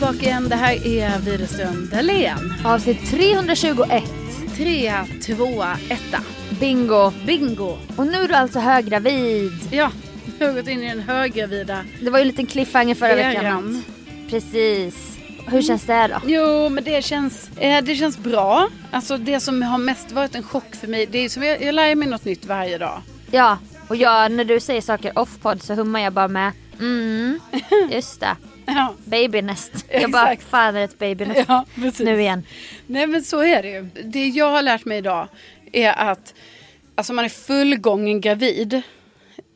Tillbaka igen. Det här är Widerström Dahlén. Avsnitt 321. Trea, tvåa, etta. Bingo. Bingo! Och nu är du alltså höggravid. Ja, vi har gått in i den höggravida Det var ju en liten cliffhanger förra eran. veckan. Precis. Hur känns det då? Jo, men det känns, eh, det känns bra. Alltså det som har mest varit en chock för mig, det är som jag, jag lär mig något nytt varje dag. Ja, och jag, när du säger saker off-podd så hummar jag bara med mm, just det. Ja, Babynest. Jag bara, fan är det ett babynest ja precis. nu igen. Nej men så är det ju. Det jag har lärt mig idag är att alltså man är fullgången gravid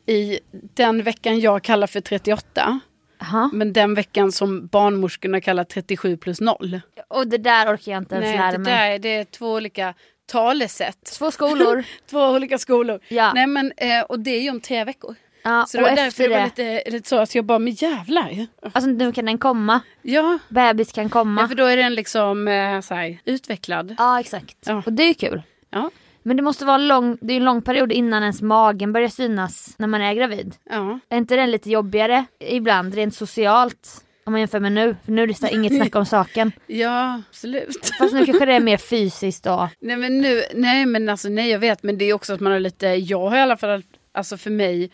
i den veckan jag kallar för 38. Jaha. Men den veckan som barnmorskorna kallar 37 plus 0. Och det där orkar jag inte ens Nej, lära det, mig. där, det är två olika talesätt. Två skolor. Två olika skolor. Ja. Nej, men, eh, och det är ju om tre veckor. Ja, Så det var därför efter det var det, lite, lite så att jag bara, men jävlar. alltså nu kan den komma. Ja, Bebis kan ja komma. för då är den liksom eh, så här, utvecklad. Ja, exakt. Ja. Och det är ju kul. Ja, Men det måste vara lång, det är en lång period innan ens magen börjar synas när man är gravid. ja. Är inte den lite jobbigare ibland rent socialt? Om man jämför med nu. För nu är det så inget snack om saken. ja absolut. Fast nu kanske det är mer fysiskt då. Nej men nu, nej men alltså nej jag vet men det är också att man har lite, jag har i alla fall, alltså för mig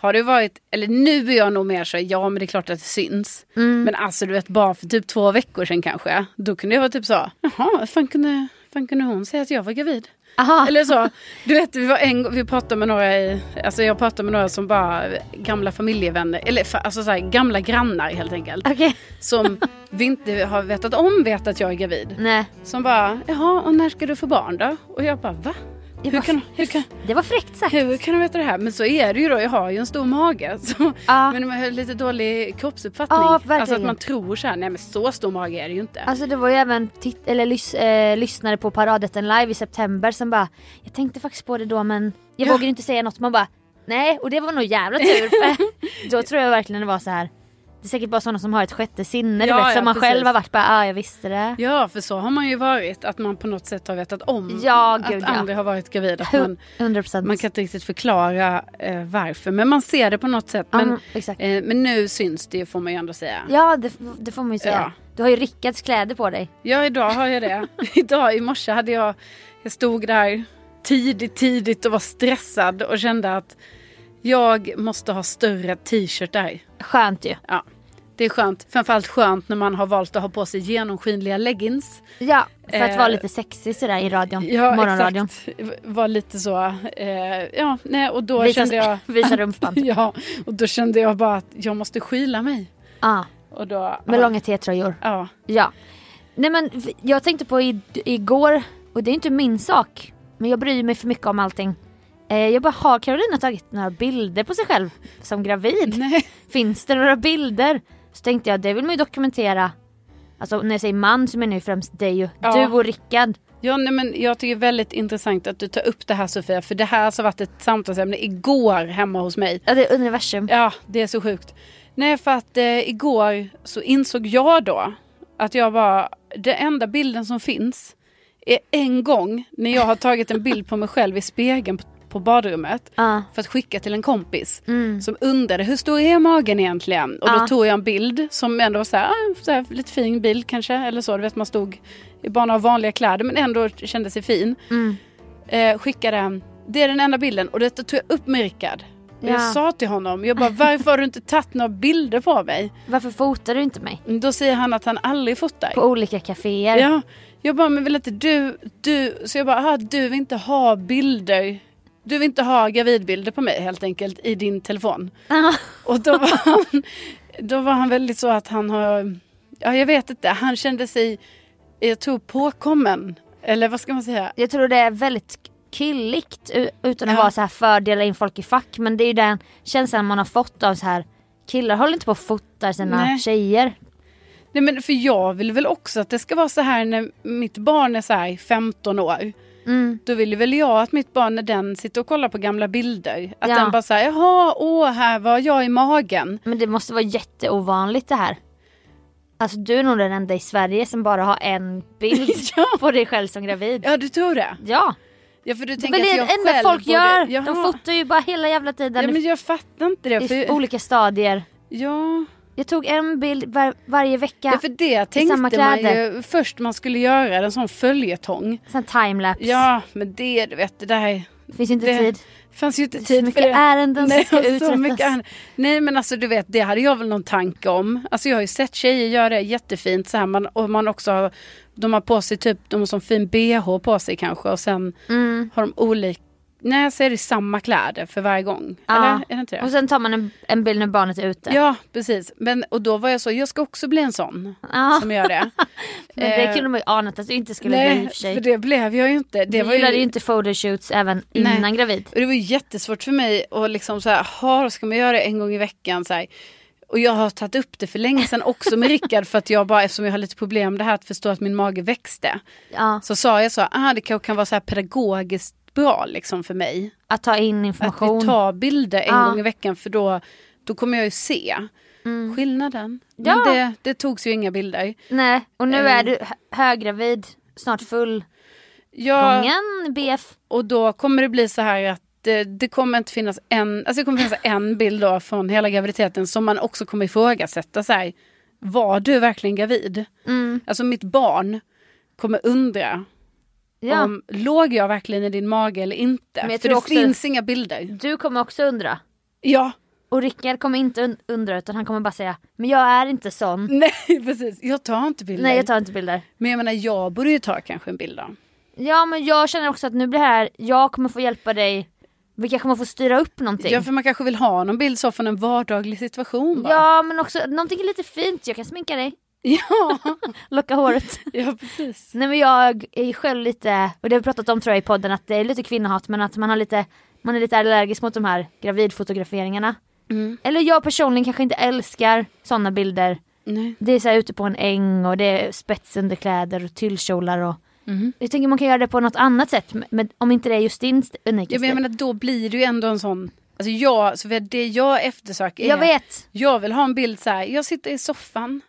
har det varit, eller nu är jag nog mer så, ja men det är klart att det syns. Mm. Men alltså du vet bara för typ två veckor sedan kanske, då kunde jag vara typ så, jaha, fan kunde, fan kunde hon säga att jag var gravid? Aha. Eller så, du vet vi var en vi pratade med några i, alltså jag pratade med några som bara gamla familjevänner, eller alltså så här, gamla grannar helt enkelt. Okej. Som vi inte har vetat om vet att jag är gravid. Nej. Som bara, jaha och när ska du få barn då? Och jag bara, va? Hur bara, kan, hur, kan, Det var fräckt sagt. hur kan du veta det här? Men så är det ju då, jag har ju en stor mage. Så, Ja. Men man har lite dålig kroppsuppfattning. Ja, alltså att man tror så här, nej men så stor mage är det ju inte. Alltså det var ju även tit- eller lys- eh, lyssnare på Paradetten live i september som bara Jag tänkte faktiskt på det då men jag Ja. vågar inte säga något. Man bara Nej och det var nog jävla tur för då tror jag verkligen det var så här. Det är säkert bara sådana som har ett sjätte sinne du Ja, vet ja, som man precis. själv har varit bara ah jag visste det. Ja, för så har man ju varit. Att man på något sätt har vetat om Ja, att gud, ja. andra har varit gravida. Att man, 100 procent. man kan inte riktigt förklara eh, varför. Men man ser det på något sätt. Men, exakt. eh, men nu syns det ju får man ju ändå säga. Ja det, det får man ju säga. Du har ju Rickards kläder på dig. Ja, idag har jag det. idag i morse hade jag, jag stod där tidigt, tidigt och var stressad och kände att jag måste ha större t-shirtar. Skönt ju. Ja, det är skönt. Framförallt skönt när man har valt att ha på sig genomskinliga leggings. Ja för att Eh, vara lite sexig sådär i radion. Ja, Morgonradion. exakt. Var lite så. Eh, ja, nej, och då Visa, kände jag... visa rumpan. ja, och då kände jag bara att jag måste skyla mig. Och då, med ja, långa T-tröjor. Ja, Ja. Nej men jag tänkte på i, igår, och det är inte min sak, men jag bryr mig för mycket om allting. Eh, jag bara, har Carolina tagit några bilder på sig själv som gravid? nej. Finns det några bilder? Så tänkte jag, det vill man ju dokumentera. Alltså när jag säger man så menar jag främst dig och Ja. du och Rickard. Ja, nej, men jag tycker det är väldigt intressant att du tar upp det här Sofia. För det här har alltså varit ett samtalsämne igår hemma hos mig. Ja, det är universum. Ja, det är så sjukt. Nej, för att eh, igår så insåg jag då att jag var, den enda bilden som finns är en gång när jag har tagit en bild på mig själv i spegeln på, på badrummet Ja. för att skicka till en kompis Mm. som undrade hur stor är magen egentligen? Och då Ja. tog jag en bild som ändå var så här, ah, så här, lite fin bild kanske eller så. Du vet man stod i bara några vanliga kläder men ändå kände sig fin. Mm. Eh, skickade, det är den enda bilden och detta tog jag upp med Rickard. Ja. Jag sa till honom, jag bara varför har du inte tagit några bilder på mig? Varför fotar du inte mig? Då säger han att han aldrig fotar. På olika kaféer. Ja, jag bara, men vill inte du, du, så jag bara, aha, du vill inte ha bilder, du vill inte ha gravidbilder på mig helt enkelt i din telefon. Ja. Och då var han, då var han väldigt så att han har, ja jag vet inte, han kände sig, jag tror påkommen. Eller vad ska man säga? Jag tror det är väldigt killigt utan att Ja. vara så här fördela in folk i fack. Men det är ju den känslan man har fått av så här killar håller inte på och fotar sina Nej. tjejer. Nej men för jag vill väl också att det ska vara så här när mitt barn är så här 15 år. Mm. Då vill väl jag att mitt barn när den sitter och kollar på gamla bilder. Att Ja. den bara säger jaha, åh här var jag i magen. Men det måste vara jätteovanligt det här. Alltså du är nog den enda i Sverige som bara har en bild Ja. på dig själv som gravid. Ja du tror det? Ja, Ja för du det är väl det enda folk borde... gör. Jaha. De fotar ju bara hela jävla tiden Ja men jag fattar inte det. i För... olika stadier. Ja. Jag tog en bild var, varje vecka. ja för det samma tänkte man kläder. ju först man skulle göra en sån följetong. Sen timelapse. Ja men det du vet det där Det finns inte det tid. fanns ju inte Det så tid för mycket det. ärenden Nej, som ska så uträttas. mycket. Nej men alltså du vet det hade jag väl någon tanke om. Alltså jag har ju sett tjejer göra det jättefint så här man, och man också har- de har på sig typ, de har sån fin bh på sig kanske och sen Mm. har de olika, nej så är det samma kläder för varje gång. Ja. Eller? Och sen tar man en, en bild när barnet är ute. Ja precis, men och då var jag så, jag ska också bli en sån Ja. som gör det. Men det kunde man ju anat att du inte skulle bli i och Nej, för sig. för det blev jag ju inte. Det du var gillade ju inte photoshoots även Nej. innan gravid. Och det var jättesvårt för mig att liksom så här, "Ha, ska man göra det en gång i veckan? Så här. Och jag har tagit upp det för länge sedan också med Rickard för att jag bara, eftersom jag har lite problem med det här att förstå att min mage växte. Ja, Så sa jag så, ah, det kan, kan vara så här pedagogiskt bra liksom för mig. att ta in Att information. vi tar bilder en Ja. gång i veckan för då, då kommer jag ju se skillnaden. Ja. Men det, det togs ju inga bilder. Nej, och nu Eh. är du hö- höggravid, snart full Jag, gången BF. Och då kommer det bli så här att det, det kommer inte finnas en, alltså det kommer finnas en bild då från hela graviditeten som man också kommer ifrågasätta. Så här, var du verkligen gravid? Mm. Alltså mitt barn kommer undra Ja. om låg jag verkligen i din mage eller inte? Men jag För det också- finns inga bilder. Du kommer också undra. Ja, Och Rickard kommer inte un- undra utan han kommer bara säga Men jag är inte sån. nej precis. Jag tar inte bilder. Nej jag tar inte bilder. Men jag menar jag borde ju ta kanske en bild då. Ja men jag känner också att nu blir det här, jag kommer få hjälpa dig. Vi kanske kommer få styra upp någonting. Ja för man kanske vill ha någon bild så från en vardaglig situation bara. Ja men också någonting lite fint, jag kan sminka dig. Ja, Locka håret. ja precis. Nej men jag är själv lite, och det har vi pratat om tror jag i podden att det är lite kvinnohat men att man har lite, man är lite allergisk mot de här gravidfotograferingarna. Mm. Eller jag personligen kanske inte älskar sådana bilder. Nej. Det är så här ute på en äng och det är spetsunderkläder och tyllkjolar och Mhm. Jag tänker man kan göra det på något annat sätt men om inte det är just din unika Ja, men jag menar, då blir det ju ändå en sån... Alltså jag, så det jag eftersöker är... Jag vet! Jag vill ha en bild så här, jag sitter i soffan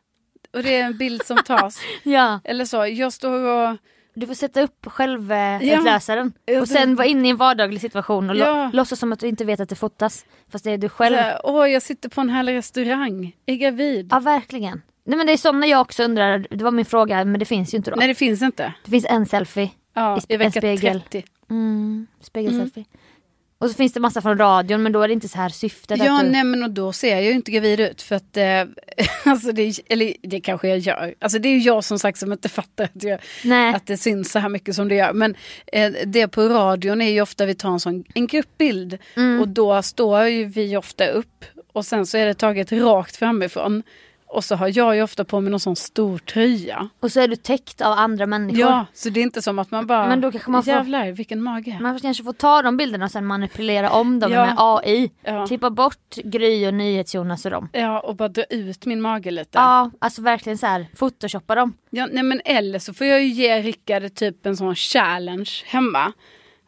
och det är en bild som tas. Ja. Eller så, jag står och... Du får sätta upp självutlösaren Ja, och sen vara inne i en vardaglig situation och Ja. låtsas som att du inte vet att det fotas. Fast det är du själv. Åh, jag sitter på en härlig restaurang, är gravid. Ja verkligen. Nej men det är sådana jag också undrar, det var min fråga men det finns ju inte då. Nej, det finns inte. Det finns en selfie, Ja, I i, spe- en vecka spegel. 30. mm, spegelselfie. Och så finns det massa från radion men då är det inte så här syftet Ja, du... nej men och då ser jag ju inte gravid ut för att, eh, alltså det, eller det kanske jag gör. Alltså det är ju jag som sagt som inte fattar att, jag, Nej. att det syns så här mycket som det gör. Men eh, det på radion är ju ofta vi tar en sån en gruppbild Mm. och då står ju vi ofta upp och sen så är det taget rakt framifrån. Och så har jag ju ofta på mig någon sån stor tröja. Och så är du täckt av andra människor. Ja, så det är inte som att man bara, Men då kanske man får- jävlar vilken mage. Man kanske får ta de bilderna och sen manipulera om dem Ja. med AI. Ja. Klippa bort Gry och NyhetsJonas och dem. Ja, och bara dra ut min mage lite. Ja, alltså verkligen så här, photoshoppa dem. Ja, nej men eller så får jag ju ge Rickard typ en sån challenge hemma.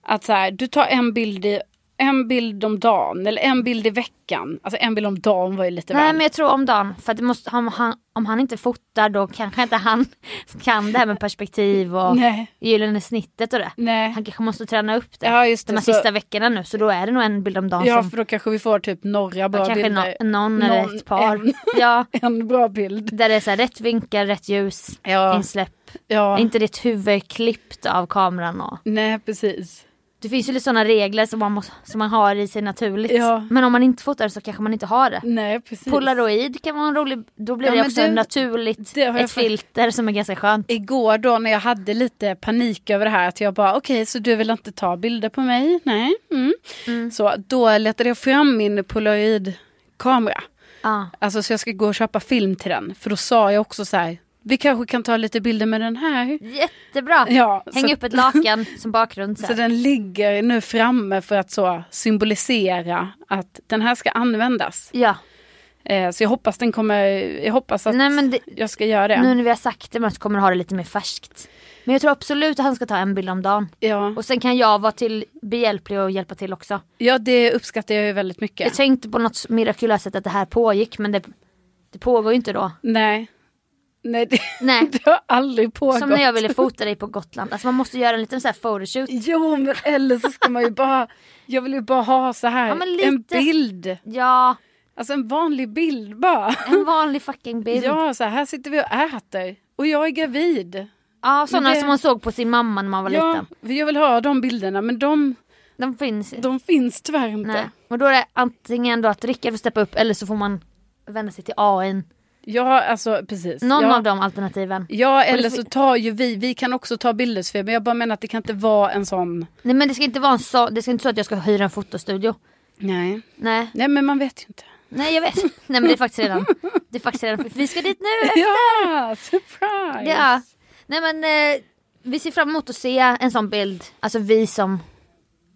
Att så här, du tar en bild, i, en bild om dagen eller en bild i veckan. Alltså en bild om dagen var ju lite Nej väl. men jag tror om dagen, för att det måste, om, han, om han inte fotar då kanske inte han kan det här med perspektiv och Nej. gyllene snittet och det. Nej. Han kanske måste träna upp det Ja, just de det, här så- sista veckorna nu så då är det nog en bild om dagen Ja, som för då kanske vi får typ några bra kanske bilder. nå- någon, eller Någon- ett par. En, Ja, en bra bild. där det är så här, rätt vinkel, rätt ljus, Ja. insläpp. Ja. Inte ditt huvud klippt av kameran och Nej, precis. Det finns ju lite sådana regler som man, måste, som man har i sig naturligt. Ja. Men om man inte fotar så kanske man inte har det. Nej, precis. Polaroid kan vara en rolig, då blir Ja, det också det- naturligt. det Ett filter som är ganska skönt. Igår då när jag hade lite panik över det här att jag bara okej så du vill inte ta bilder på mig? Nej. Mm. Så då letade jag fram min polaroidkamera. Ja. Alltså så jag ska gå och köpa film till den. För då sa jag också så här vi kanske kan ta lite bilder med den här. Jättebra! Ja, Häng så, upp ett lakan som bakgrund. Så så den ligger nu framme för att så symbolisera att den här ska användas. Ja, Eh, så jag hoppas den kommer, jag hoppas att Nej, det- jag ska göra det. nu när vi har sagt det så kommer du ha det lite mer färskt. Men jag tror absolut att han ska ta en bild om dagen. Ja. Och sen kan jag vara till behjälplig och hjälpa till också. ja, det uppskattar jag ju väldigt mycket. Jag tänkte på något mirakulöst sätt att det här pågick men det, det pågår ju inte då. Nej. Nej, det, Nej. det har aldrig pågått. Som när jag ville fota dig på Gotland. Alltså man måste göra en liten så här photoshoot. Jo, men eller så ska man ju bara... Jag vill ju bara ha så här, Ja, men en lite. bild. Ja, Alltså en vanlig bild bara. en vanlig fucking bild. Ja, Ja, så här, här sitter vi och äter. Och jag är gravid. sådana det- som man såg på sin mamma när man var Ja, liten. jag vill ha de bilderna men de, De finns de finns tyvärr inte. Nej. Och då är det antingen då att Rickard får steppa upp eller så får man vända sig till AI. Ja, alltså precis. Någon ja. av de alternativen. Ja, eller så tar ju vi, vi kan också ta bilder Sofia, men jag bara menar att det kan inte vara en sån... Nej men det ska inte vara en så, det ska inte så att jag ska hyra en fotostudio. Nej. Nej, Nej, men man vet ju inte. nej jag vet. Nej men det är faktiskt redan, det är faktiskt redan, vi ska dit nu. Ja, surprise! Ja. Nej men eh, vi ser fram emot att se en sån bild. Alltså vi som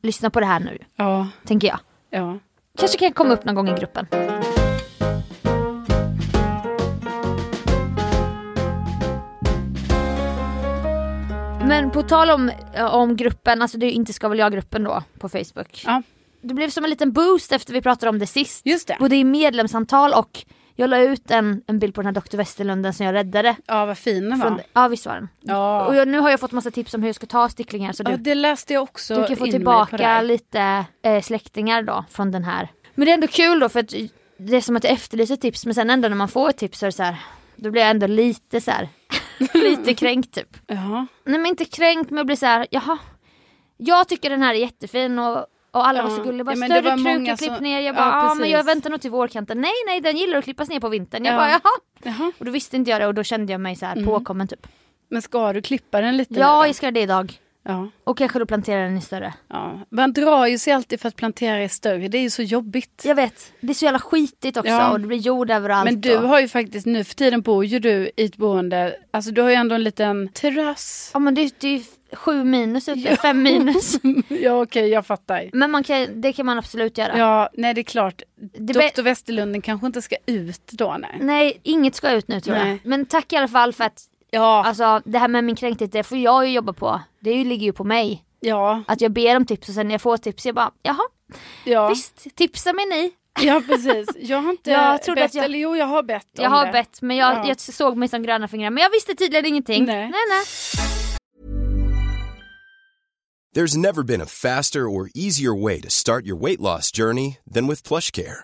lyssnar på det här nu, Ja, tänker jag. ja. Kanske kan komma upp någon gång i gruppen. Men på tal om, om gruppen, alltså det är inte ska väl jag-gruppen då på Facebook. Ja, Det blev som en liten boost efter vi pratade om det sist. just det. Både i medlemsantal och jag la ut en, en bild på den här Dr. Westerlunden som jag räddade. Ja, vad fin den Från, var. ja visst var den. Ja. Och jag, nu har jag fått massa tips om hur jag ska ta sticklingar så ja, du, det läste jag också du kan få tillbaka lite eh, släktingar då från den här. Men det är ändå kul då för att det är som att jag efterlyser tips men sen ändå när man får ett tips så är det så här, då blir jag ändå lite så här, lite kränkt typ. Ja. Nej men inte kränkt men jag blir så här, jaha. Jag tycker den här är jättefin och, och alla Ja. var så gulliga. Bara, Ja, men större var som- klipp ner. Jag Ja, bara, ja, men precis. jag väntar nog till vårkanten. Nej nej den gillar att klippas ner på vintern. Jag Ja. bara jaha. Jaha. Och då visste inte jag det och då kände jag mig så här påkommen typ. Men ska du klippa den lite nu Ja då? jag ska göra det idag. Ja. Och kanske då plantera den i större. ja. Man drar ju sig alltid för att plantera i större, det är ju så jobbigt. Jag vet, det är så jävla skitigt också Ja. och det blir jord överallt. Men du och... har ju faktiskt nu för tiden bor ju du i ett boende, alltså du har ju ändå en liten terrass. Ja men det, det är ju sju minus ute, fem minus. ja okej, jag fattar. Men man kan, det kan man absolut göra. Ja, nej det är klart. Det Doktor Westerlunden kanske inte ska ut då nej. Nej, inget ska ut nu tror Nej. jag. Men tack i alla fall för att Ja, alltså, det här med min kränkthet, det får jag ju jobba på. Det ju- ligger ju på mig. ja, Att jag ber om tips och sen när jag får tips, jag bara jaha, ja. visst, tipsa mig ni. Ja precis. Jag har inte Jag trodde bett, att jag- eller jo jag har bett Jag har det. bett men jag, Ja. jag såg mig som gröna fingrar. Men jag visste tydligen ingenting. Nej. nej. nej. There's never been a faster or easier way to start your weight loss journey than with PlushCare.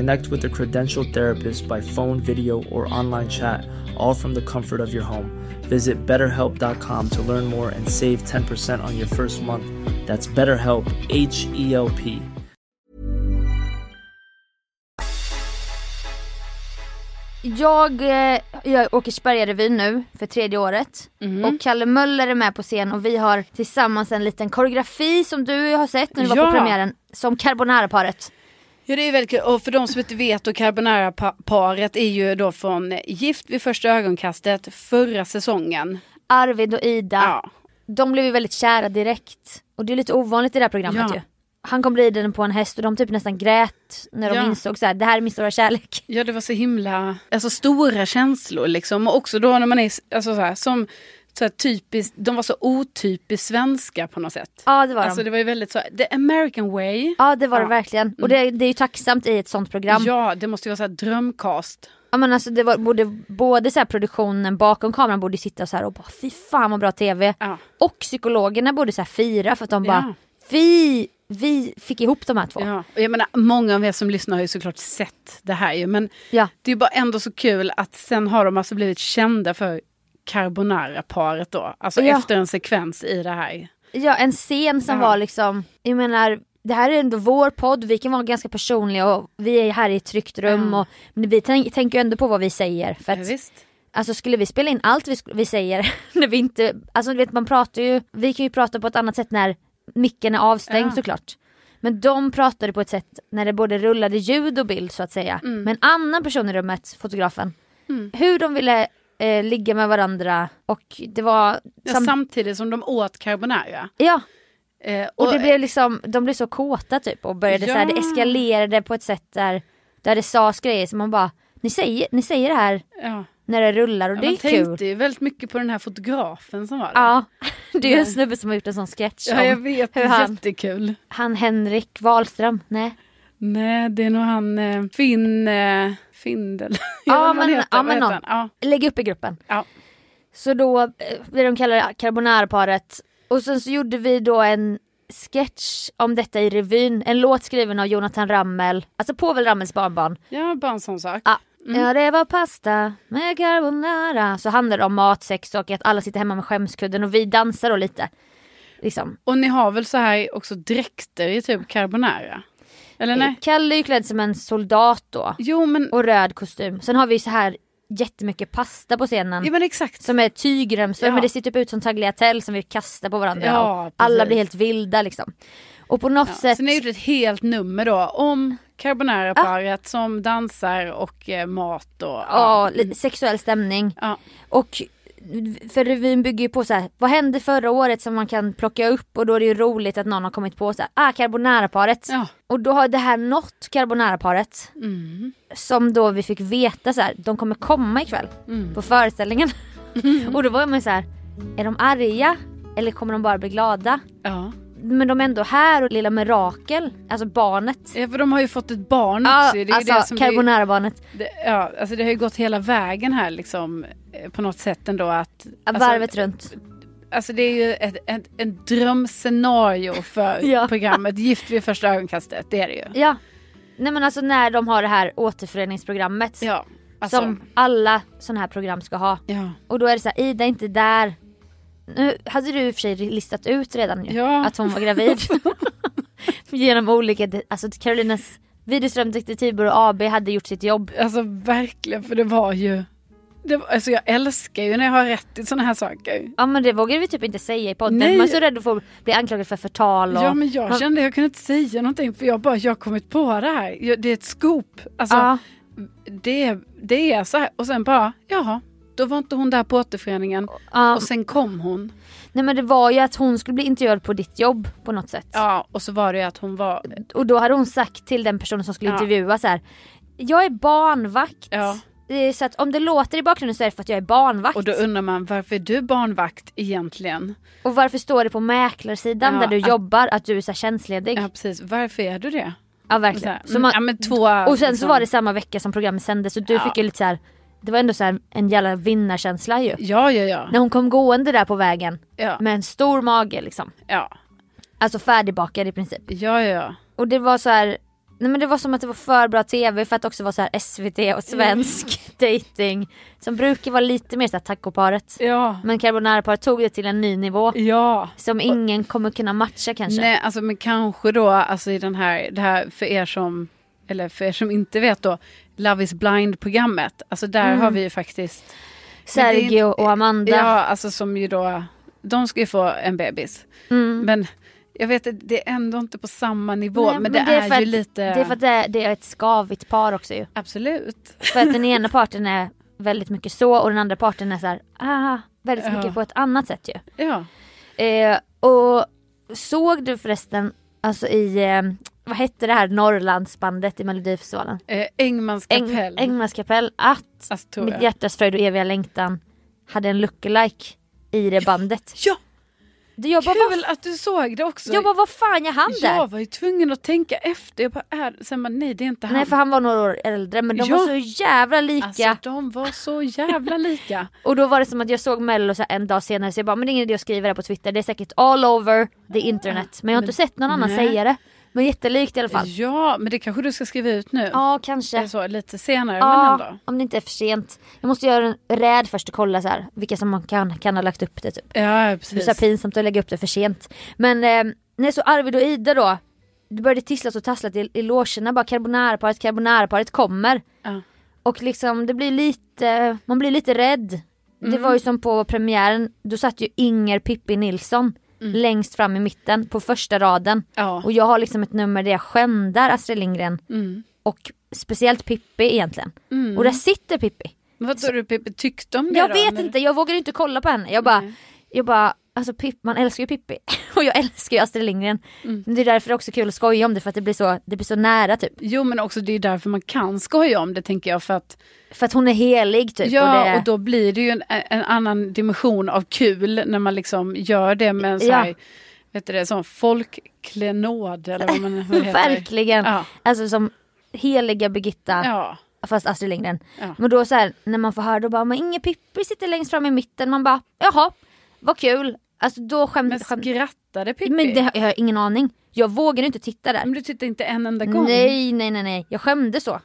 Connect with a credentialed therapist by phone, video, or online chat, all from the comfort of your home. Visit betterhelp.com to learn more and save 10% on your first month. That's BetterHelp, H E L P. Jag eh, gör Åkersberga-revyn nu för tredje året. Mhm. Och Kalle Möller är med på scen och vi har tillsammans en liten koreografi som du har sett när du var Ja. på premiären. Som Carbonara-paret. Ja det är väldigt kul. Och för de som inte vet och Carbonara-paret är ju då från Gift vid första ögonkastet förra säsongen. Arvid och Ida. Ja. De blev ju väldigt kära direkt. Och det är lite ovanligt i det här programmet Ja. ju. Han kom ridande på en häst och de typ nästan grät när de Ja. insåg så här, det här är min stora kärlek. Ja det var så himla, alltså stora känslor liksom. Och också då när man är, alltså så här, som så typiskt, de var så otypiskt svenska på något sätt. Ja det var Alltså de. det var ju väldigt så, the American way. Ja det var det Ja. Mm. verkligen. Och det, det är ju tacksamt i ett sånt program. Ja det måste ju vara så här drömcast. Ja men alltså det var både, både så produktionen bakom kameran borde sitta så här och bara fy fan vad bra tv. Ja. Och psykologerna borde så här fira för att de bara Ja. vi, vi fick ihop de här två. Ja, och jag menar många av er som lyssnar har ju såklart sett det här ju men Ja. det är ju bara ändå så kul att sen har de alltså blivit kända för carbonara-paret då. Alltså Ja. efter en sekvens i det här. Ja en scen som Ja. var liksom, jag menar det här är ändå vår podd, vi kan vara ganska personliga och vi är här i ett tryggt rum Ja. och men vi tänk, tänker ju ändå på vad vi säger. För Ja, att, visst. alltså skulle vi spela in allt vi, vi säger när vi inte, alltså du vet man pratar ju, vi kan ju prata på ett annat sätt när micken är avstängd Ja. såklart. Men de pratade på ett sätt när det både rullade ljud och bild så att säga. Mm. Men en annan person i rummet, fotografen, hur de ville eh, ligga med varandra och det var Ja, sam- samtidigt som de åt carbonara. ja, Eh, och det blev liksom, de blev så kåta typ och började så här, det Ja. eskalerade på ett sätt där, där det sades grejer som man bara, ni säger, ni säger det här ja. när det rullar och Ja, det är man kul. tänkte ju väldigt mycket på den här fotografen som var där. Ja, det är ju en snubbe som har gjort en sån sketch Ja, jag vet. hur han, Jättekul. han Henrik Wahlström, nej. Nej, det är nog han eh, Finn... Eh, Findel. Ja, men- heter. ja, men någon. Ja. Lägg upp i gruppen. Ja. Så då eh, blev de kallade carbonara-paret och sen så gjorde vi då en sketch om detta i revyn, en låt skriven av Jonathan Rammel, alltså Povel Rammels barnbarn. ja, bara en sån sak. Ja. Ja det var pasta med carbonara. Så handlar det om mat, sex och att alla sitter hemma med skämskudden och vi dansar då lite. Liksom. Och ni har väl så här också dräkter i typ carbonara? Eller nej? Kalle är ju klädd som en soldat då. Jo men, Och röd kostym. Sen har vi så här jättemycket pasta på scenen. ja, men exakt. Som är tygremsor Ja. men det ser typ ut som tagliatelle som vi kastar på varandra. Ja, alla blir helt vilda liksom. Och på något Ja, sätt. Ni har gjort ett helt nummer då om carbonara-paret som dansar och eh, mat och... Ja, lite sexuell stämning. Ja. Och för revyn bygger ju på så här, vad hände förra året som man kan plocka upp och då är det ju roligt att någon har kommit på så här, ah carbonara-paret. Ja. Och då har det här nått carbonara-paret. Mm. Som då vi fick veta så här, de kommer komma ikväll Mm. på föreställningen. och då var man så här, är de arga? Eller kommer de bara bli glada? Ja. Men de är ändå här och lilla Mirakel, alltså barnet. ja, för de har ju fått ett barn Ja, också. Det är ju alltså det som carbonara-barnet. det, ja, alltså det har ju gått hela vägen här liksom eh, på något sätt ändå att... Ja, alltså, varvet runt. alltså det är ju ett, ett, ett drömscenario för Ja. programmet Gift vid första ögonkastet. Det är det ju. Ja. Nej men alltså när de har det här återföreningsprogrammet. Ja, alltså, Som alla sådana här program ska ha. ja. Och då är det så här, Ida är inte där. Nu hade du i och för sig listat ut redan ju, Ja. att hon var gravid. Genom olika, alltså Carolinas Widerström Detektivbyrå AB hade gjort sitt jobb. Alltså verkligen, för det var ju... Det var, alltså jag älskar ju när jag har rätt i sådana här saker. Ja men det vågade vi typ inte säga i podden. Nej. Man är så rädd att få bli anklagad för förtal och... Ja men jag man- kände jag kunde inte säga någonting för jag bara, jag har kommit på det här. Jag, det är ett scoop. Alltså Ja. det, det är så här. Och sen bara, jaha, då var inte hon där på återföreningen. Ja. Och sen kom hon. Nej men det var ju att hon skulle bli intervjuad på ditt jobb på något sätt. Ja, och så var det ju att hon var... Och då hade hon sagt till den personen som skulle Ja. intervjua så här. Jag är barnvakt. Ja. Är Så att om det låter i bakgrunden så är det för att jag är barnvakt. Och då undrar man, varför är du barnvakt egentligen? Och varför står det på mäklarsidan Ja, där du att- jobbar att du är så tjänstledig? Ja Ja, precis, varför är du det? verkligen. Så här, Så man, ja, men två, och sen så liksom- var det samma vecka som programmet sändes och du Ja. fick ju lite så här. Det var ändå så här en jävla vinnarkänsla ju. Ja, ja, ja. När hon kom gående där på vägen Ja, med en stor mage liksom. ja, Alltså färdigbakad i princip. ja, ja. Och det var så här. Nej men det var som att det var för bra tv för att också vara så här SVT och svensk dating Som brukar vara lite mer såhär tacoparet. Ja, Men carbonara-paret tog det till en ny nivå. ja. Som ingen kommer kunna matcha kanske. Nej, alltså men kanske då, alltså i den här, det här för er som, eller för er som inte vet då, Love is blind-programmet. Alltså där Mm. har vi ju faktiskt... Men det är Sergio inte- och Amanda. Ja, alltså som ju då, de ska ju få en bebis. Mm. Men jag vet att det är ändå inte på samma nivå, Nej, men, det, är, för ju att, lite... Det är för att det är, det är ett skavigt par också ju. Absolut. För att den ena parten är väldigt mycket så och den andra parten är så här, ah, väldigt Ja. mycket på ett annat sätt ju. Ja. Eh, och såg du förresten, alltså i, eh, vad hette det här Norrlandsbandet i Melodifestivalen? Eh, Engmans kapell. Engmans kapell, att alltså, Mitt hjärtas fröjd och eviga längtan hade en lookalike i det bandet. Ja, jag bara, kul att du såg det också. jag bara, vad fan jag han där? Jag var ju tvungen att tänka efter. Jag bara, är, sen bara, nej det är inte han. Nej för han var några år äldre men de Ja. var så jävla lika. Alltså de var så jävla lika. Och då var det som att jag såg mello så en dag senare så jag bara, men det är ingen idé att skriva det på Twitter, det är säkert all over the internet. Men jag har inte sett någon annan nej. säga det. Men jättelikt i alla fall. Ja, men det kanske du ska skriva ut nu. Ja kanske. så, lite senare, men Ja, ändå. om det inte är för sent. Jag måste göra en räd först och kolla så här, vilka som man kan, kan ha lagt upp det typ. Ja, Det är precis. så pinsamt att lägga upp det för sent. Men eh, nej, så Arvid och Ida då. Det började tisslas och tasslas i, i logerna bara carbonara-paret, carbonara-paret kommer. Ja. Och liksom det blir lite, man blir lite rädd. Det Mm. var ju som på premiären, då satt ju Inger Pippi Nilsson längst fram i mitten på första raden. Mm. Ja. Och jag har liksom ett nummer där jag skändar Astrid Lindgren Mm. och speciellt Pippi egentligen. Och där sitter Pippi. Men Vad tror du Pippi tyckte om det Jag då? vet När- inte, jag vågar inte kolla på henne. Jag bara, jag bara alltså Pipp, man älskar ju Pippi. Och jag älskar ju Astrid Lindgren. Mm. Men Det är därför det är också kul att skoja om det för att det blir så, det blir så nära typ. Jo men också det är därför man kan skoja om det tänker jag för att För att hon är helig typ. Ja och det, och då blir det ju en, en annan dimension av kul när man liksom gör det med en sån Ja. här, vet du det, sån folkklenod eller vad man vad heter. Verkligen. Ja. Alltså som heliga Birgitta Ja. fast Astrid Lindgren. Ja. Men då så här, när man får höra då bara, men Inge Pippi sitter längst fram i mitten. Man bara, jaha, vad kul. Alltså då skämt, Men skämt skrattade Pippi? Men det, jag har ingen aning. Jag vågar inte titta där. Men du tittade inte en enda gång? Nej, nej, nej, nej. Jag skämde så.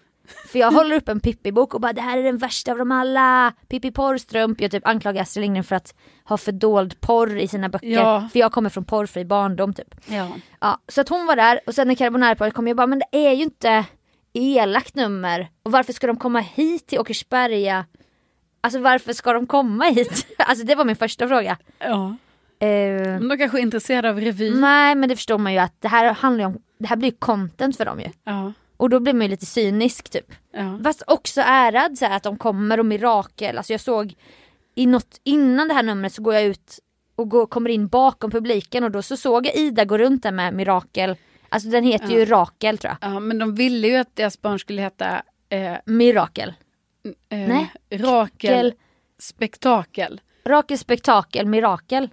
För jag håller upp en Pippi-bok och bara det här är den värsta av dem alla. Pippi Porrstrump. Jag typ anklagar Astrid Lindgren för att ha fördold porr i sina böcker. Ja. För jag kommer från porrfri barndom typ. Ja. Ja, så att hon var där och sen när carbonara kom jag bara men det är ju inte elakt nummer. Och varför ska de komma hit till Åkersberga? Alltså varför ska de komma hit? Alltså det var min första fråga. ja. Eh, Men de kanske är intresserade av revy? nej men det förstår man ju att det här handlar om, det här blir ju content för dem ju. Ja. Och då blir man ju lite cynisk typ. Ja. Fast också ärad så här, att de kommer och mirakel. Alltså jag såg i något, innan det här numret så går jag ut och går, kommer in bakom publiken och då så såg jag Ida gå runt där med mirakel. Alltså den heter ju Rakel tror jag. ja, men de ville ju att deras barn skulle heta eh, Mirakel. Eh, Nej. Rakel Kel, Spektakel. Rakel spektakel, mirakel.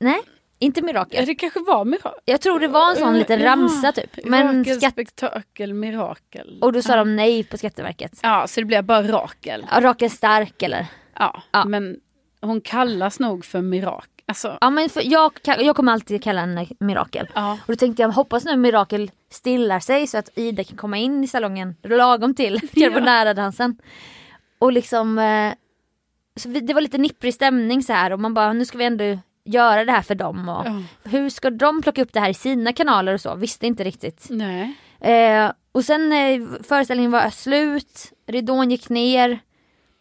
Nej, inte Ja, mirakel. det kanske var mirakel. Jag tror det var en sån liten Ja, ramsa typ. Men Rakel skatt... Spektakel Mirakel. Och då sa de nej på Skatteverket. Ja, så det blev bara Rakel. Ja, Rakel stark eller? Ja, Ja. men hon kallas nog för Mirakel. Alltså, Ja men för jag, jag kommer alltid kalla henne Mirakel. ja. Och då tänkte jag hoppas nu Mirakel stillar sig så att Ida kan komma in i salongen lagom till carbonara-dansen. Och liksom, eh, så vi, det var lite nipprig stämning så här och man bara nu ska vi ändå göra det här för dem och Ja. hur ska de plocka upp det här i sina kanaler och så, visste inte riktigt. Nej. Eh, och sen eh, föreställningen var slut, ridån gick ner.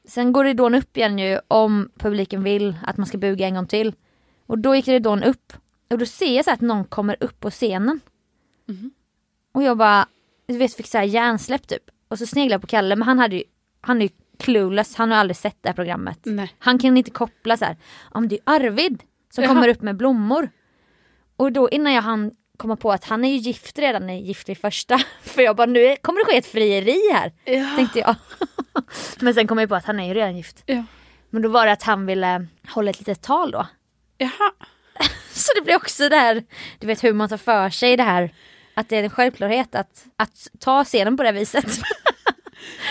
Sen går ridån upp igen ju om publiken vill att man ska buga en gång till. Och då gick ridån upp. Och då ser jag så att någon kommer upp på scenen. Och jag bara, du vet fick så här hjärnsläpp typ. Och så sneglade jag på Kalle men han hade ju, han är ju clueless, han har aldrig sett det här programmet. Nej. Han kan inte koppla så här, men det är Arvid som Jaha. kommer upp med blommor. Och då innan jag hann komma på att han är ju gift redan i Gift vid första. För jag bara nu kommer det ske ett frieri här. Ja. Tänkte jag. men sen kom jag på att han är ju redan gift. Ja. Men då var det att han ville hålla ett litet tal då. Jaha. Så det blir också det här, du vet hur man tar för sig det här. Att det är en självklarhet att, att ta scenen på det viset.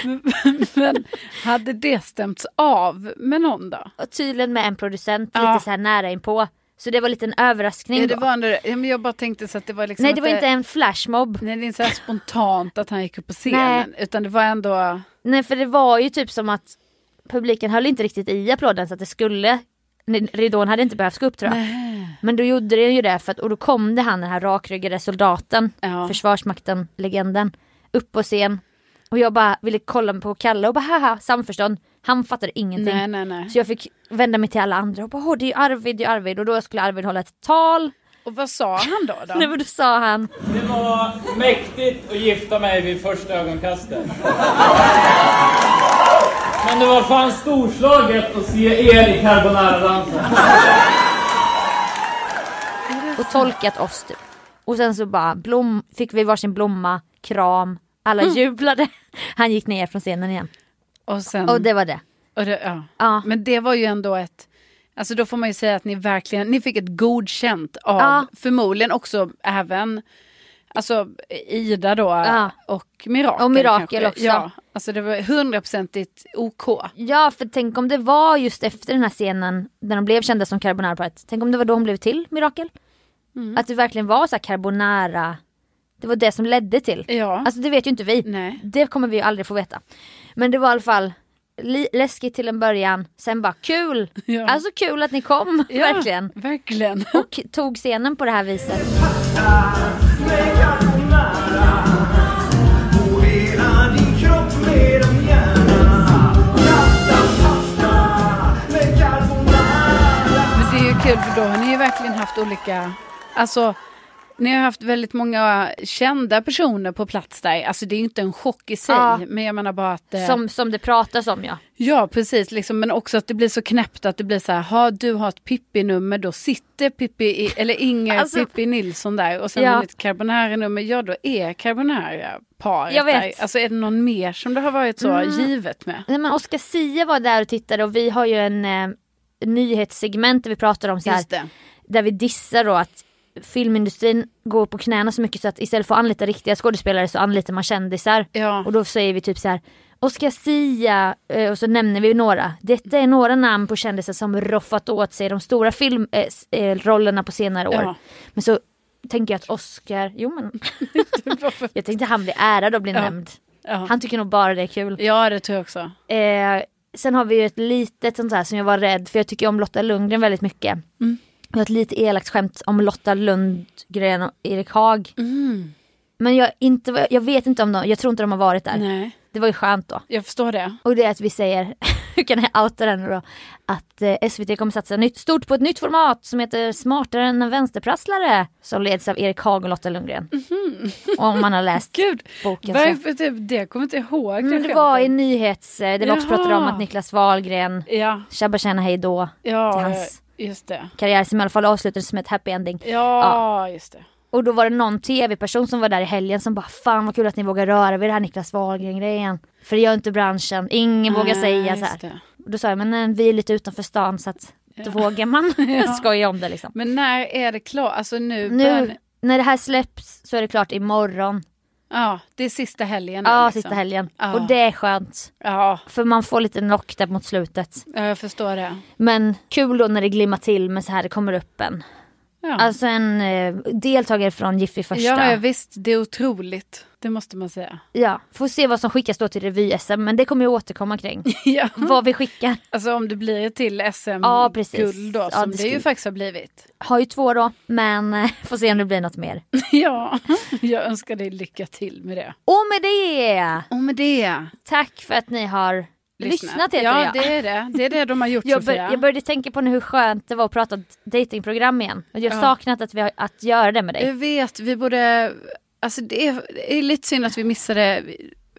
Men hade det stämts av med någon då? Och tydligen med en producent Ja. lite så här nära inpå. Så det var lite en överraskning Ja, det var ändå, ja, men jag bara tänkte så att det var liksom Nej det var inte en flashmob. Nej det är inte så här spontant att han gick upp på scenen utan det var ändå Nej för det var ju typ som att publiken höll inte riktigt i applåden så att det skulle Ridån hade inte behövt gå upp tror jag. Men då gjorde det ju det för att, och då kom det han den här rakryggade soldaten, Ja. Försvarsmakten, legenden, upp på scen. Och jag bara ville kolla på Kalle och bara haha, samförstånd. Han fattade ingenting. Nej nej nej. Så jag fick vända mig till alla andra och bara åh det är ju Arvid, det är Arvid. Och då skulle Arvid hålla ett tal. Och vad sa han då? då? Nej men då sa han Det var mäktigt att gifta mig vid första ögonkastet. Men det var fan storslaget att se er i carbonara-dansen. och tolkat oss typ. Och sen så bara blom, fick vi varsin blomma, kram, alla jublade. Han gick ner från scenen igen. Och, sen, Och det var det. och det, ja. Ja. Men det var ju ändå ett Alltså då får man ju säga att ni verkligen, ni fick ett godkänt av Ja. förmodligen också även Alltså Ida då Ja. och Mirakel. Och Mirakel kanske. också. Ja, alltså det var hundraprocentigt OK. Ja för tänk om det var just efter den här scenen när de blev kända som carbonara-paret. Tänk om det var då hon blev till Mirakel. Att det verkligen var så här carbonara. Det var det som ledde till. Ja. Alltså det vet ju inte vi. Nej. Det kommer vi ju aldrig få veta. Men det var i alla fall läskigt till en början. Sen bara kul. Ja. Alltså kul att ni kom. Ja, Verkligen. Verkligen. Och tog scenen på det här viset. Men det är ju kul för då har ni ju verkligen haft olika, alltså ni har haft väldigt många kända personer på plats där. Alltså det är ju inte en chock i sig, Ja. men jag menar bara att... eh, Som, som det pratas om ja. Ja precis, liksom, men också att det blir så knäppt att det blir så här, ha du har ett Pippi-nummer, då sitter Pippi, i, eller Inger Alltså- Pippi Nilsson där och sen Ja. har ni ett Carbonara-nummer, ja då är Carbonara-paret Jag vet. där. Alltså är det någon mer som det har varit så Mm. givet med? Nej, men Oscar Sia var där och tittade och vi har ju en eh, nyhetssegment där vi pratar om så här, där vi dissar då att filmindustrin går på knäna så mycket så att istället för att anlita riktiga skådespelare så anlitar man kändisar. Ja. Och då säger vi typ så här Oscar Sia eh, och så nämner vi några. Detta är några namn på kändisar som roffat åt sig de stora filmrollerna eh, eh, på senare år. Ja. Men så tänker jag att Oscar, jo men jag tänkte han blir ärad och blir Ja. nämnd. Han tycker nog bara det är kul. ja det tror jag också. Eh, sen har vi ju ett litet sånt här som jag var rädd för jag tycker om Lotta Lundgren väldigt mycket. Mm. Jag har ett lite elakt skämt om Lotta Lundgren och Erik Haag. Men jag, inte, jag vet inte om de, jag tror inte de har varit där. Nej, Det var ju skönt då. jag förstår det. Och det är att vi säger, hur kan jag outa den då? Att eh, SVT kommer satsa nytt, stort på ett nytt format som heter Smartare än en vänsterprasslare. Som leds av Erik Haag och Lotta Lundgren. Om man har läst. Gud, boken. Varför typ, det kommer inte ihåg. Men det var i nyhets, eh, det var också pratade om att Niklas Wahlgren, Ja, Shabba Tjäna Hej Då, ja till hans just det. karriär som i alla fall avslutades som ett happy ending. Ja, just det. Och då var det någon tv-person som var där i helgen som bara fan vad kul att ni vågar röra vid det här Niklas Wahlgren grejen. För det gör inte branschen, ingen vågar säga så här. det. Och då sa jag men eh, vi är lite utanför stan så att då vågar man skoja om det liksom. Men när är det klart? Alltså nu, Nu börjar- när det här släpps så är det klart imorgon. Ja, det är sista helgen Ja, liksom. sista helgen. Ja. Och det är skönt. Ja, För man får lite knock där mot slutet. ja, jag förstår det. Men kul då när det glimmar till med så här det kommer upp en. Ja. Alltså en eh, deltagare från Giffy första. Ja, ja, visst. Det är otroligt. Det måste man säga. Ja, får se vad som skickas då till revy-SM men det kommer jag återkomma kring. ja. vad vi skickar. Alltså om det blir till Ja, SM-guld precis. då, Ja, som det det, ju faktiskt har blivit. Har ju två då men eh, får se om det blir något mer. ja, jag önskar dig lycka till med det. Och med det! Och med det. Tack för att ni har lyssnat heter Ja, jag. det är det. Det är det de har gjort Jag, bör, jag började tänka på nu hur skönt det var att prata datingprogram igen. Jag har Ja. saknat att, vi har, att göra det med dig. Jag vet, vi borde... Alltså det är, det är lite synd att vi missade...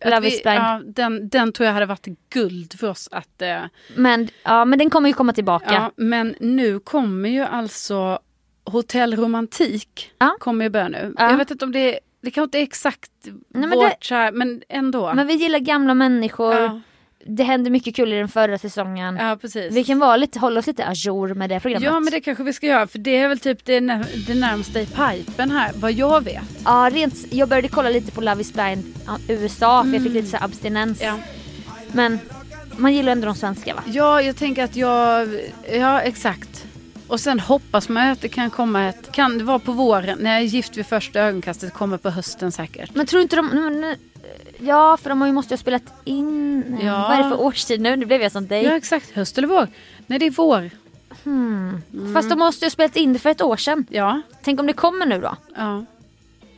att Love vi. Ja, den, den tror jag hade varit guld för oss att... Eh, Men, ja, men den kommer ju komma tillbaka. ja, men nu kommer ju alltså Hotell Romantik Ja. kommer ju börja nu. Ja. Jag vet inte om det det kanske inte är exakt men vårt det- här, men ändå. Men vi gillar gamla människor. Det hände mycket kul i den förra säsongen. ja, precis. Vi kan vara lite, hålla oss lite ajour med det programmet. Ja men det kanske vi ska göra för det är väl typ det, när, det närmsta i pipen här vad jag vet. Ja, rent, jag började kolla lite på Love is blind USA för jag fick lite så abstinens. Ja. Men man gillar ändå de svenska va? Ja, jag tänker att jag... Ja, exakt. Och sen hoppas man att det kan komma ett... Kan det vara på våren? När jag är gift vid första ögonkastet kommer på hösten säkert. Men tror inte de... nu- nu- Ja, för de måste ju ha spelat in... Ja. Vad är det för årstid nu? Nu blev jag som dig. Ja, exakt. Höst eller vår? Nej, det är vår. Fast de måste ju ha spelat in det för ett år sedan. Ja. Tänk om det kommer nu då? ja.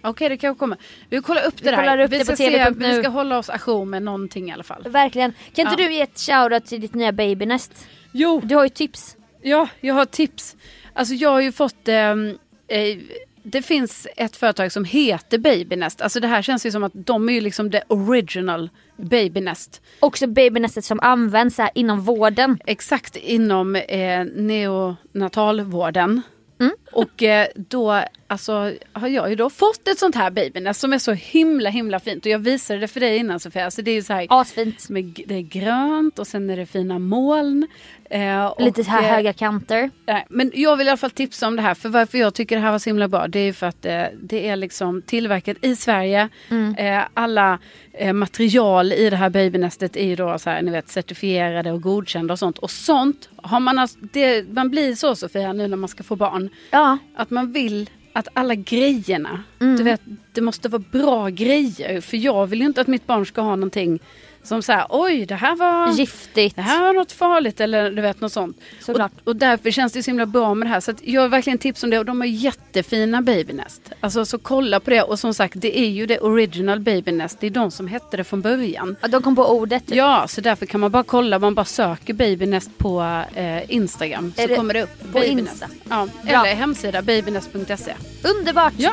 Okej, det kanske kommer. Vi kollar upp Vi det kollar där. upp vi, det ska på se, vi ska hålla oss ajour med någonting i alla fall. Verkligen. Kan inte Ja. du ge ett shoutout till ditt nya babynest? Jo, Du har ju tips. Ja, jag har tips. Alltså jag har ju fått... ehm, eh, det finns ett företag som heter Babynest. Alltså det här känns ju som att de är ju liksom the original Babynest. Också babynestet som används här inom vården. Exakt inom eh, neonatalvården. Mm. Och eh, då alltså, har jag ju då fått ett sånt här babynest som är så himla himla fint. Och jag visade det för dig innan Sofia. Alltså det är ju så här, Asfint. är, det är grönt och sen är det fina moln. Eh, Lite och, här eh, höga kanter. Nej, men jag vill i alla fall tipsa om det här. För varför jag tycker det här var så himla bra. Det är för att eh, det är liksom tillverkat i Sverige. Eh, alla eh, material i det här babynästet är ju då så här, ni vet, certifierade och godkända och sånt. Och sånt har man alltså, det, man blir så Sofia nu när man ska få barn. Ja. Att man vill att alla grejerna, Mm. du vet, det måste vara bra grejer. För jag vill ju inte att mitt barn ska ha någonting som så här, oj det här var... Giftigt. Det här var något farligt eller du vet något sånt. Såklart. Och, och därför känns det så himla bra med det här. Så jag har verkligen tips om det och de har jättefina babynest. Alltså så kolla på det och som sagt det är ju det original babynest. Det är de som hette det från början. Ja, de kom på ordet. typ. Ja, så därför kan man bara kolla, man bara söker babynest på eh, Instagram så Är det kommer det upp. på babynest. Insta? Ja, Bra. eller hemsida babynest.se. Underbart! Ja.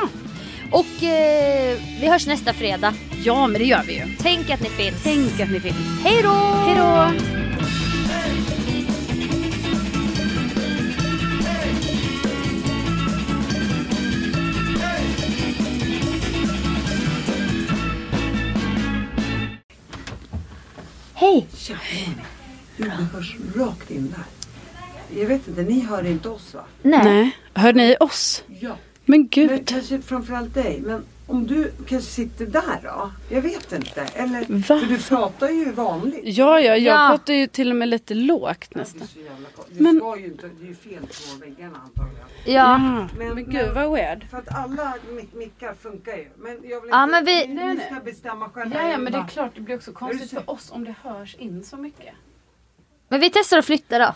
Och eh, vi hörs nästa fredag. ja, men det gör vi ju. Tänk att ni finns. Tänk att ni finns. Hej då! Hej då! Hej! Du, det hörs rakt in där. Jag vet inte, ni hör inte oss va? Nej. Nej, hör ni oss? Ja. Men gud. Men kanske framförallt dig. Men om du kanske sitter där då? Jag vet inte. Eller, Va? för du pratar ju vanligt. Ja, ja, jag Ja. pratar ju till och med lite lågt nästan. Så jävla kort. Du Men- ska ju inte, det är ju fel på väggarna antagligen. Ja. Ja. Men, Men gud vad weird. För att alla mic- mickar funkar ju. Men jag vill Ja, inte, men vi- ni, Nej, ska bestämma själva. Ja, ja, men det är klart det blir också konstigt för oss om det hörs in så mycket. Men vi testar att flytta då.